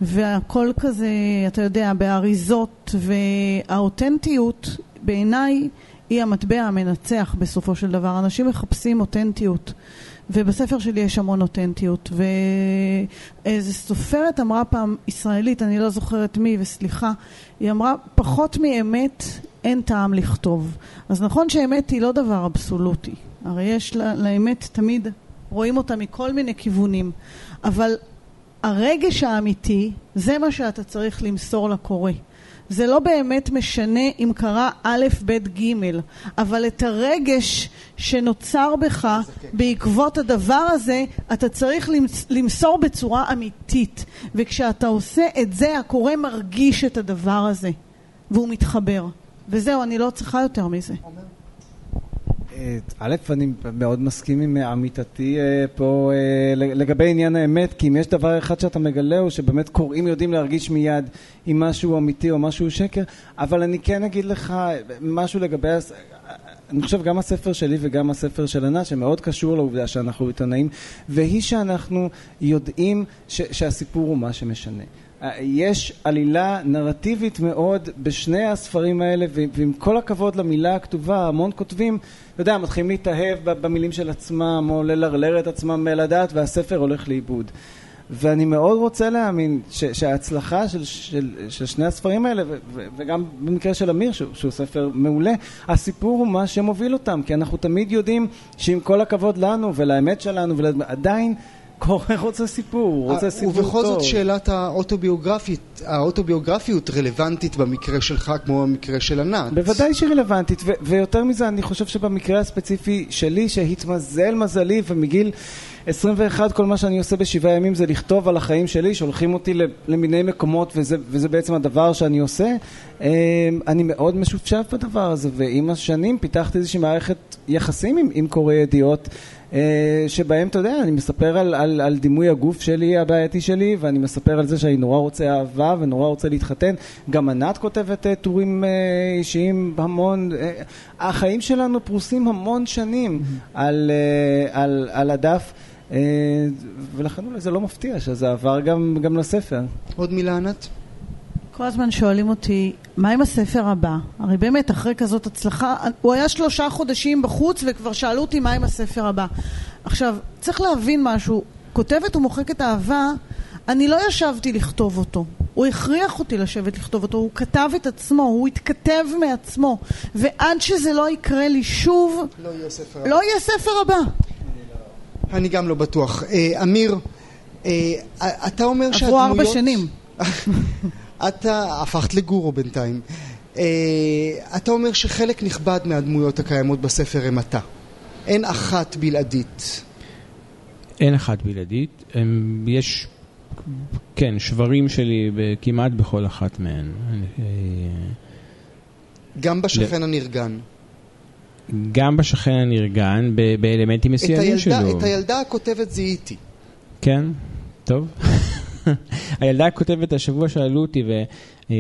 והכל כזה, אתה יודע, באריזות, והאותנטיות בעיניי היא המטבע המנצח בסופו של דבר. אנשים מחפשים אותנטיות, ובספר שלי יש המון אותנטיות. ואיזה סופרת אמרה פעם, ישראלית, אני לא זוכרת מי, וסליחה, היא אמרה, פחות מאמת אין טעם לכתוב. אז נכון שאמת היא לא דבר אבסולוטי. הרי יש לה, לאמת תמיד, רואים אותה מכל מיני כיוונים. אבל הרגש האמיתי, זה מה שאתה צריך למסור לקורא. זה לא באמת משנה אם קרה א', ב', ג', אבל את הרגש שנוצר בך בעקבות הדבר הזה, אתה צריך למסור בצורה אמיתית. וכשאתה עושה את זה, הקורא מרגיש את הדבר הזה, והוא מתחבר. וזהו, אני לא צריכה יותר מזה. א', אני מאוד מסכים עם עמיתתי אה, פה אה, לגבי עניין האמת, כי אם יש דבר אחד שאתה מגלה הוא שבאמת קוראים יודעים להרגיש מיד אם משהו אמיתי או משהו שקר, אבל אני כן אגיד לך משהו לגבי, אני חושב גם הספר שלי וגם הספר של ענת שמאוד קשור לעובדה שאנחנו עיתונאים, והיא שאנחנו יודעים ש, שהסיפור הוא מה שמשנה. יש עלילה נרטיבית מאוד בשני הספרים האלה ועם כל הכבוד למילה הכתובה המון כותבים אתה יודע מתחילים להתאהב במילים של עצמם או ללרלר את עצמם לדעת והספר הולך לאיבוד. ואני מאוד רוצה להאמין ש, שההצלחה של, של, של שני הספרים האלה ו, ו, וגם במקרה של אמיר שהוא, שהוא ספר מעולה הסיפור הוא מה שמוביל אותם כי אנחנו תמיד יודעים שעם כל הכבוד לנו ולאמת שלנו עדיין קורא רוצה סיפור, הוא רוצה סיפור טוב. ובכל זאת שאלת האוטוביוגרפית, האוטוביוגרפיות רלוונטית במקרה שלך כמו במקרה של ענת. בוודאי שהיא רלוונטית, ויותר מזה אני חושב שבמקרה הספציפי שלי, שהתמזל מזלי ומגיל 21 כל מה שאני עושה בשבעה ימים זה לכתוב על החיים שלי, שולחים אותי למיני מקומות וזה, וזה בעצם הדבר שאני עושה. אמ, אני מאוד משופשף בדבר הזה, ועם השנים פיתחתי איזושהי מערכת יחסים עם, עם קוראי ידיעות. אה, שבהם, אתה יודע, אני מספר על, על, על דימוי הגוף שלי, הבעייתי שלי, ואני מספר על זה שאני נורא רוצה אהבה ונורא רוצה להתחתן. גם ענת כותבת אה, טורים אה, אישיים המון. החיים שלנו פרוסים המון שנים על, על, על הדף. ולכן אולי זה לא מפתיע שזה עבר גם, גם לספר. עוד מילה ענת? כל הזמן שואלים אותי, מה עם הספר הבא? הרי באמת, אחרי כזאת הצלחה, הוא היה שלושה חודשים בחוץ וכבר שאלו אותי מה עם הספר הבא. עכשיו, צריך להבין משהו, כותבת ומוחקת אהבה, אני לא ישבתי לכתוב אותו. הוא הכריח אותי לשבת לכתוב אותו, הוא כתב את עצמו, הוא התכתב מעצמו. ועד שזה לא יקרה לי שוב, לא יהיה ספר הבא. לא יהיה ספר הבא. אני גם לא בטוח. אה, אמיר, אה, אתה אומר שהדמויות... עברו ארבע שנים. אתה הפכת לגורו בינתיים. אה, אתה אומר שחלק נכבד מהדמויות הקיימות בספר הם אתה. אין אחת בלעדית. אין אחת בלעדית. הם, יש, כן, שברים שלי כמעט בכל אחת מהן. גם בשכן הנרגן. גם בשכן הנרגן, באלמנטים מסוימים שלו. את הילדה הכותבת זיהיתי. כן, טוב. הילדה כותבת, השבוע שאלו אותי, ו... אה,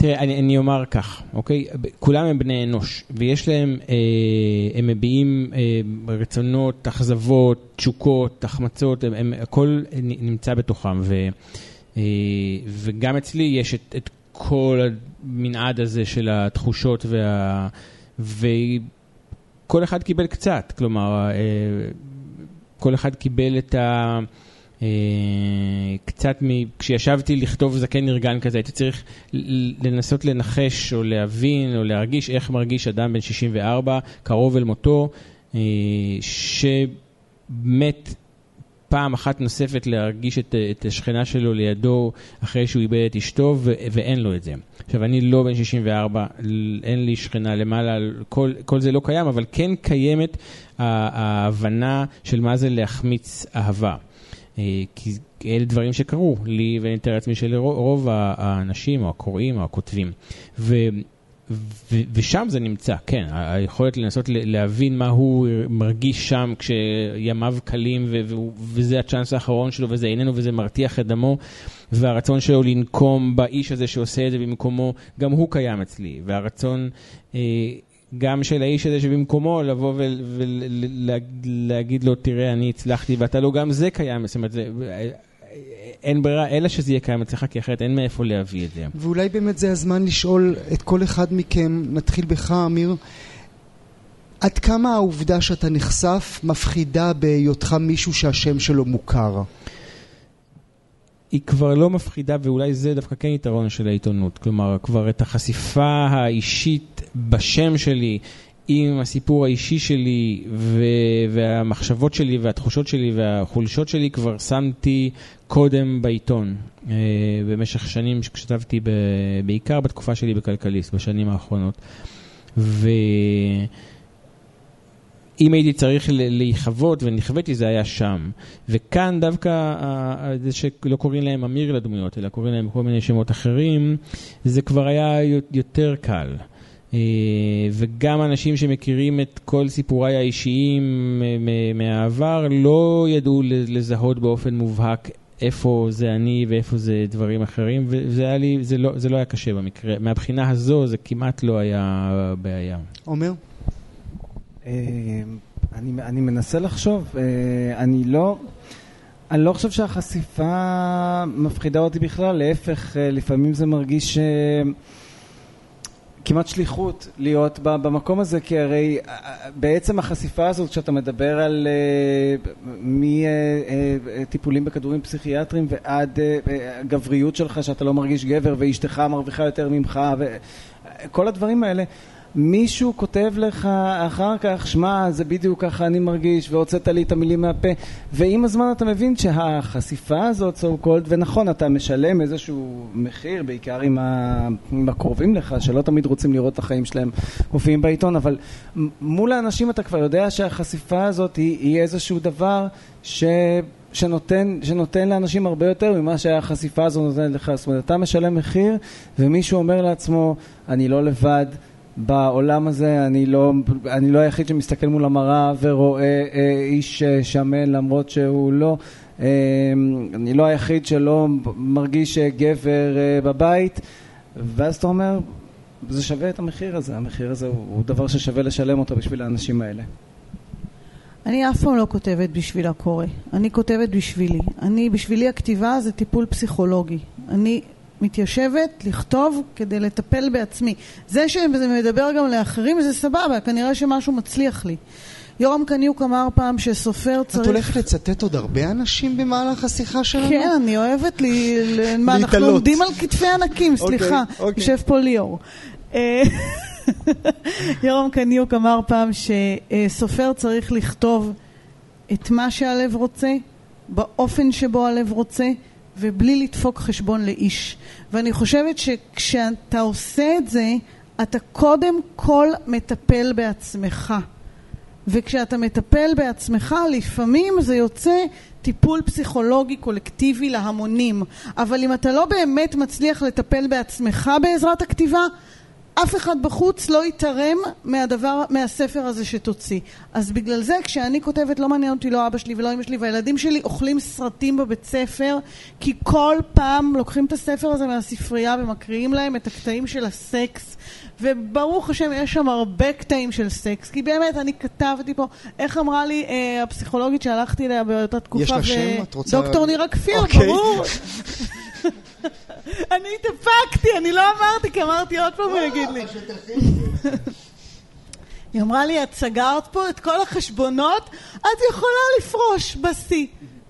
תראה, אני, אני אומר כך, אוקיי? כולם הם בני אנוש, ויש להם, אה, הם מביעים אה, רצונות, אכזבות, תשוקות, החמצות, הם, הם, הכל נמצא בתוכם. ו, אה, וגם אצלי יש את, את כל המנעד הזה של התחושות, וה, וכל אחד קיבל קצת, כלומר... אה, כל אחד קיבל את ה... אה, קצת מ... כשישבתי לכתוב זקן נרגן כזה, הייתי צריך לנסות לנחש או להבין או להרגיש איך מרגיש אדם בן 64, קרוב אל מותו, אה, שמת פעם אחת נוספת להרגיש את, את השכנה שלו לידו אחרי שהוא איבד את אשתו ו, ואין לו את זה. עכשיו, אני לא בן 64, אין לי שכנה למעלה, כל, כל זה לא קיים, אבל כן קיימת ההבנה של מה זה להחמיץ אהבה. אה, כי אלה דברים שקרו לי ואני מתאר לעצמי שלרוב האנשים או הקוראים או הכותבים. ו... ושם זה נמצא, כן, היכולת לנסות להבין מה הוא מרגיש שם כשימיו קלים וזה הצ'אנס האחרון שלו וזה איננו וזה מרתיח את דמו והרצון שלו לנקום באיש הזה שעושה את זה במקומו, גם הוא קיים אצלי, והרצון אה, גם של האיש הזה שבמקומו לבוא ולהגיד לו, תראה, אני הצלחתי ואתה לא, גם זה קיים, זאת אומרת, זה... אין ברירה אלא שזה יהיה קיים אצלך, כי אחרת אין מאיפה להביא את זה. ואולי באמת זה הזמן לשאול את כל אחד מכם, נתחיל בך, אמיר, עד כמה העובדה שאתה נחשף מפחידה בהיותך מישהו שהשם שלו מוכר? היא כבר לא מפחידה, ואולי זה דווקא כן יתרון של העיתונות. כלומר, כבר את החשיפה האישית בשם שלי, עם הסיפור האישי שלי והמחשבות שלי והתחושות שלי והחולשות שלי כבר שמתי קודם בעיתון אה, במשך שנים שכתבתי בעיקר בתקופה שלי בכלכליסט, בשנים האחרונות. ואם הייתי צריך להיחוות ונכוויתי זה היה שם. וכאן דווקא זה שלא קוראים להם אמיר לדמויות אלא קוראים להם כל מיני שמות אחרים, זה כבר היה יותר קל. אה, וגם אנשים שמכירים את כל סיפוריי האישיים אה, מהעבר לא ידעו לזהות באופן מובהק איפה זה אני ואיפה זה דברים אחרים, וזה היה לי, זה לא, זה לא היה קשה במקרה. מהבחינה הזו זה כמעט לא היה בעיה. עומר? אה, אני, אני מנסה לחשוב, אני לא... אני לא חושב שהחשיפה מפחידה אותי בכלל, להפך, לפעמים זה מרגיש כמעט שליחות להיות במקום הזה, כי הרי אה, אה, בעצם החשיפה הזאת, כשאתה מדבר על אה, מטיפולים בכדורים פסיכיאטריים ועד גבריות שלך, שאתה לא מרגיש גבר ואשתך מרוויחה יותר ממך, וכל הדברים האלה, מישהו כותב לך אחר כך, שמע, זה בדיוק ככה אני מרגיש, והוצאת לי את המילים מהפה, ועם הזמן אתה מבין שהחשיפה הזאת, so called, ונכון, אתה משלם איזשהו מחיר, בעיקר עם, הקרובים לך, שלא תמיד רוצים לראות את החיים שלהם מופיעים בעיתון, אבל מול האנשים אתה כבר יודע שהחשיפה הזאת היא, היא איזשהו דבר ש... שנותן, שנותן לאנשים הרבה יותר ממה שהחשיפה הזו נותנת לך. זאת אומרת, אתה משלם מחיר ומישהו אומר לעצמו, אני לא לבד, בעולם הזה, אני לא, אני לא היחיד שמסתכל מול המראה ורואה אה, איש אה, שמן למרות שהוא לא, אה, אני לא היחיד שלא מרגיש אה, גבר אה, בבית, ואז אתה אומר, זה שווה את המחיר הזה, המחיר הזה הוא, הוא דבר ששווה לשלם אותו בשביל האנשים האלה. אני אף פעם לא כותבת בשביל הקורא, אני כותבת בשבילי. אני, בשבילי הכתיבה זה טיפול פסיכולוגי. אני מתיישבת לכתוב כדי לטפל בעצמי. זה שזה מדבר גם לאחרים זה סבבה, כנראה שמשהו מצליח לי. יורם קניוק אמר פעם שסופר צריך... את הולכת לצטט עוד הרבה אנשים במהלך השיחה שלנו? כן, אני אוהבת לי... מה, אנחנו עומדים על כתפי ענקים, אוקיי, סליחה. אוקיי. יושב פה ליאור. אה, יורם קניוק אמר פעם שסופר צריך לכתוב את מה שהלב רוצה, באופן שבו הלב רוצה, ובלי לדפוק חשבון לאיש. ואני חושבת שכשאתה עושה את זה, אתה קודם כל מטפל בעצמך. וכשאתה מטפל בעצמך, לפעמים זה יוצא טיפול פסיכולוגי קולקטיבי להמונים. אבל אם אתה לא באמת מצליח לטפל בעצמך בעזרת הכתיבה, אף אחד בחוץ לא יתרם מהדבר, מהספר הזה שתוציא. אז בגלל זה כשאני כותבת לא מעניין אותי לא אבא שלי ולא אמא שלי והילדים שלי אוכלים סרטים בבית ספר כי כל פעם לוקחים את הספר הזה מהספרייה ומקריאים להם את הקטעים של הסקס וברוך השם יש שם הרבה קטעים של סקס כי באמת אני כתבתי פה איך אמרה לי אה, הפסיכולוגית שהלכתי אליה באותה תקופה יש לה שם? את רוצה... דוקטור נירה כפיר, okay. אוקיי. ברור אני התאפקתי, אני לא אמרתי, כי אמרתי עוד פעם הוא יגיד לי. היא אמרה לי, את סגרת פה את כל החשבונות, את יכולה לפרוש בשיא.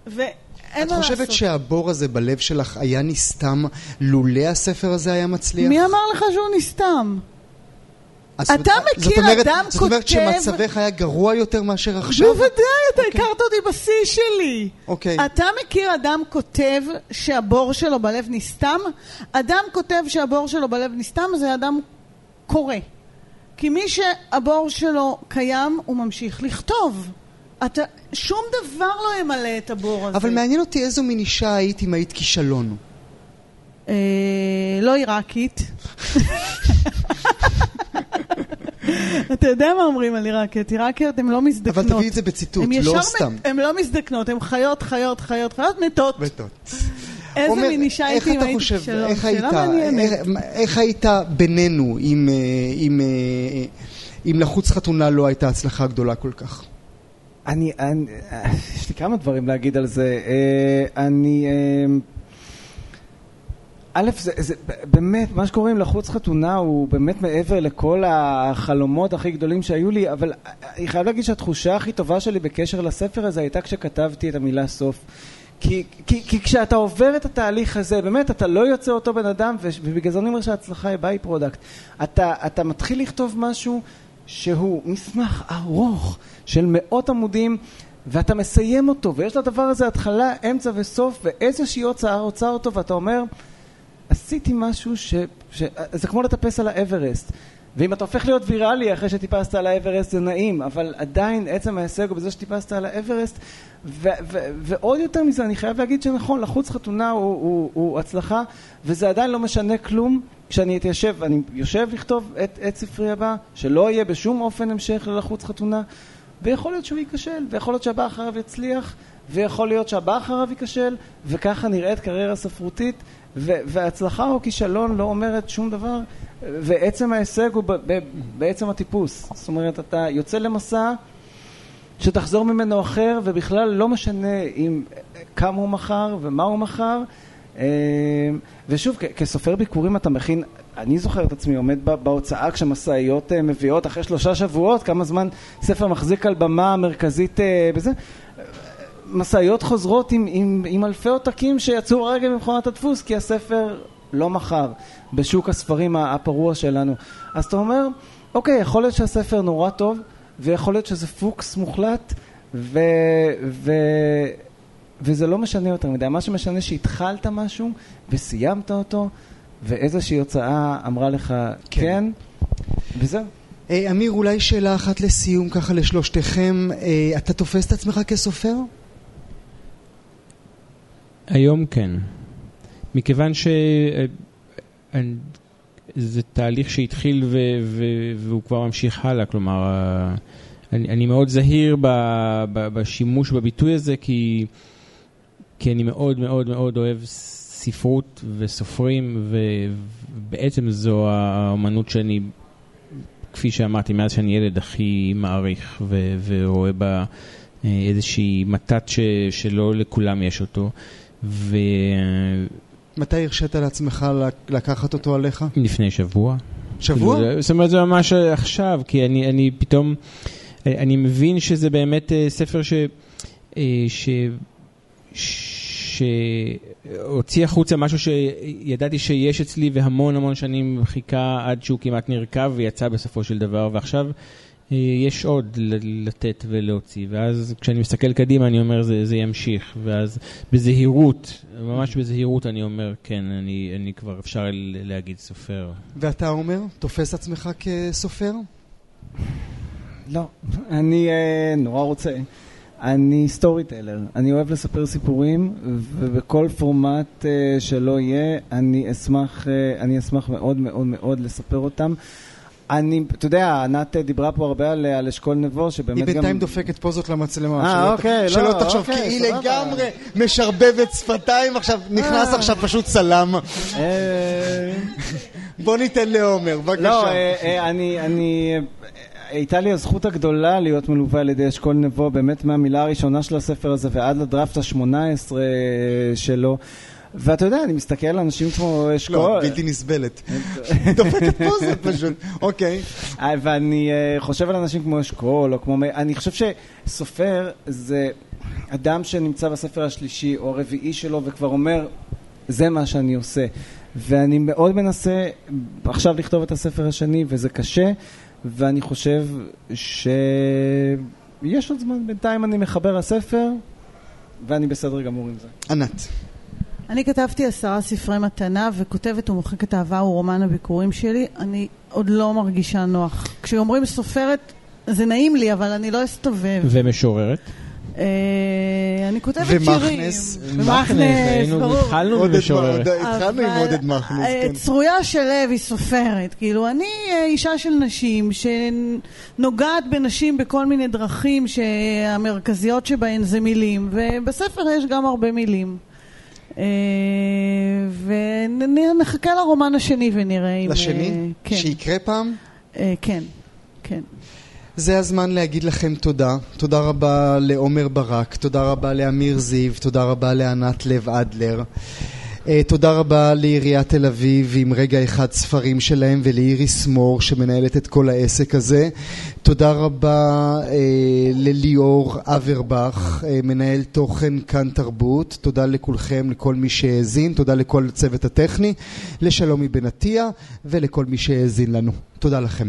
ואין מה לעשות. את חושבת שהבור הזה בלב שלך היה נסתם לולא הספר הזה היה מצליח? מי אמר לך שהוא נסתם? אתה מכיר אדם כותב... זאת אומרת שמצבך היה גרוע יותר מאשר עכשיו? בוודאי, אתה. אוקיי. הכרת אותי בשיא שלי. אוקיי. אתה מכיר אדם כותב שהבור שלו בלב נסתם? אדם כותב שהבור שלו בלב נסתם זה אדם קורא. כי מי שהבור שלו קיים, הוא ממשיך לכתוב. אתה, שום דבר לא ימלא את הבור הזה. אבל מעניין אותי איזו מין אישה היית אם היית כישלון. אה, לא עיראקית. אתה יודע מה אומרים על עיראקיות? עיראקיות הן לא מזדקנות. אבל תביאי את זה בציטוט, לא סתם. הן לא מזדקנות, הן חיות, חיות, חיות, חיות, מתות. מתות. איזה מין אישה הייתי אם הייתי שלום? שאלה מעניינת. איך היית בינינו אם לחוץ חתונה לא הייתה הצלחה גדולה כל כך? אני, יש לי כמה דברים להגיד על זה. אה, אני... א', זה, זה באמת, מה שקורה עם לחוץ חתונה הוא באמת מעבר לכל החלומות הכי גדולים שהיו לי, אבל אני חייב להגיד שהתחושה הכי טובה שלי בקשר לספר הזה הייתה כשכתבתי את המילה סוף. כי, כי, כי כשאתה עובר את התהליך הזה, באמת, אתה לא יוצא אותו בן אדם, ובגלל זה אני אומר שההצלחה היא by-product. אתה, אתה מתחיל לכתוב משהו שהוא מסמך ארוך של מאות עמודים, ואתה מסיים אותו, ויש לדבר הזה התחלה, אמצע וסוף, ואיזושהי הוצאה רוצה אותו, ואתה אומר... עשיתי משהו ש... ש... זה כמו לטפס על האברסט. ואם אתה הופך להיות ויראלי אחרי שטיפסת על האברסט זה נעים, אבל עדיין עצם ההישג הוא בזה שטיפסת על האברסט, ו- ו- ועוד יותר מזה, אני חייב להגיד שנכון, לחוץ חתונה הוא, הוא, הוא הצלחה, וזה עדיין לא משנה כלום כשאני אתיישב, אני יושב לכתוב את, את ספרי הבא, שלא יהיה בשום אופן המשך ללחוץ חתונה, ויכול להיות שהוא ייכשל, ויכול להיות שהבא אחריו יצליח, ויכול להיות שהבא אחריו ייכשל, וככה נראית קריירה ספרותית. והצלחה או כישלון לא אומרת שום דבר, ועצם ההישג הוא בעצם הטיפוס. זאת אומרת, אתה יוצא למסע שתחזור ממנו אחר, ובכלל לא משנה אם כמה הוא מכר ומה הוא מכר. אה, ושוב, כסופר ביקורים אתה מכין, אני זוכר את עצמי עומד בהוצאה כשמשאיות אה, מביאות אחרי שלושה שבועות, כמה זמן ספר מחזיק על במה מרכזית אה, בזה. משאיות חוזרות עם, עם, עם אלפי עותקים שיצאו רגע ממכונת הדפוס כי הספר לא מכר בשוק הספרים הפרוע שלנו. אז אתה אומר, אוקיי, יכול להיות שהספר נורא טוב, ויכול להיות שזה פוקס מוחלט, ו... ו... וזה לא משנה יותר מדי. מה שמשנה שהתחלת משהו וסיימת אותו, ואיזושהי הוצאה אמרה לך כן, כן וזהו. אה, אמיר, אולי שאלה אחת לסיום ככה לשלושתכם. אה, אתה תופס את עצמך כסופר? היום כן. מכיוון שזה אה, תהליך שהתחיל ו- ו- והוא כבר ממשיך הלאה, כלומר, אני, אני מאוד זהיר ב- ב- בשימוש בביטוי הזה, כי, כי אני מאוד מאוד מאוד אוהב ספרות וסופרים, ובעצם זו האמנות שאני כפי שאמרתי, מאז שאני ילד הכי מעריך ו- ורואה בה אה, איזושהי מתת ש- שלא לכולם יש אותו. ו... מתי הרשית לעצמך לקחת אותו עליך? לפני שבוע. שבוע? כאילו, זאת אומרת, זה ממש עכשיו, כי אני, אני פתאום, אה, אני מבין שזה באמת אה, ספר ש... ש... שהוציא החוצה משהו שידעתי שיש אצלי והמון המון שנים חיכה עד שהוא כמעט נרקב ויצא בסופו של דבר, ועכשיו אה, יש עוד לתת ולהוציא, ואז כשאני מסתכל קדימה אני אומר זה, זה ימשיך, ואז בזהירות, ממש בזהירות אני אומר כן, אני, אני כבר אפשר להגיד סופר. ואתה אומר, תופס עצמך כסופר? לא, אני uh, נורא רוצה. אני סטורי טלר, אני אוהב לספר סיפורים ובכל פורמט uh, שלא יהיה אני אשמח, uh, אני אשמח מאוד מאוד מאוד לספר אותם. אני, אתה יודע, ענת דיברה פה הרבה על, על אשכול נבו, שבאמת גם... היא בינתיים דופקת פוזות למצלמה. אה, אוקיי, לא, שלא תחשוב, אוקיי, כי היא לגמרי משרבבת שפתיים עכשיו, נכנס אה. עכשיו פשוט צלם. בוא ניתן לעומר, בבקשה. לא, אני, אני, הייתה לי הזכות הגדולה להיות מלווה על ידי אשכול נבו, באמת מהמילה הראשונה של הספר הזה ועד לדראפט השמונה עשרה שלו. ואתה יודע, אני מסתכל על אנשים כמו אשכול... לא, בלתי נסבלת. דופקת זה פשוט, אוקיי. אה, ואני אה, חושב על אנשים כמו אשכול, או כמו... אני חושב שסופר זה אדם שנמצא בספר השלישי או הרביעי שלו וכבר אומר, זה מה שאני עושה. ואני מאוד מנסה עכשיו לכתוב את הספר השני, וזה קשה. ואני חושב שיש עוד זמן, בינתיים אני מחבר הספר, ואני בסדר גמור עם זה. ענת. אני כתבתי עשרה ספרי מתנה, וכותבת ומוחקת אהבה הוא רומן הביקורים שלי. אני עוד לא מרגישה נוח. כשאומרים סופרת, זה נעים לי, אבל אני לא אסתובב. ומשוררת? אה, אני כותבת שירים. ומכנס. ומכנס, ברור. התחלנו עם משוררת. התחלנו עם עודד מכנס, אה, כן. צרויה שלו היא סופרת. כאילו, אני אה, אישה של נשים שנוגעת בנשים בכל מיני דרכים שהמרכזיות שבהן זה מילים, ובספר יש גם הרבה מילים. ונחכה לרומן השני ונראה אם... לשני? כן. שיקרה פעם? כן, כן. זה הזמן להגיד לכם תודה. תודה רבה לעומר ברק, תודה רבה לאמיר זיו, תודה רבה לענת לב אדלר. Uh, תודה רבה לעיריית תל אביב עם רגע אחד ספרים שלהם ולאיריס מור שמנהלת את כל העסק הזה. תודה רבה uh, לליאור אברבך, uh, מנהל תוכן כאן תרבות. תודה לכולכם, לכל מי שהאזין, תודה לכל הצוות הטכני, לשלומי בן עטיה ולכל מי שהאזין לנו. תודה לכם.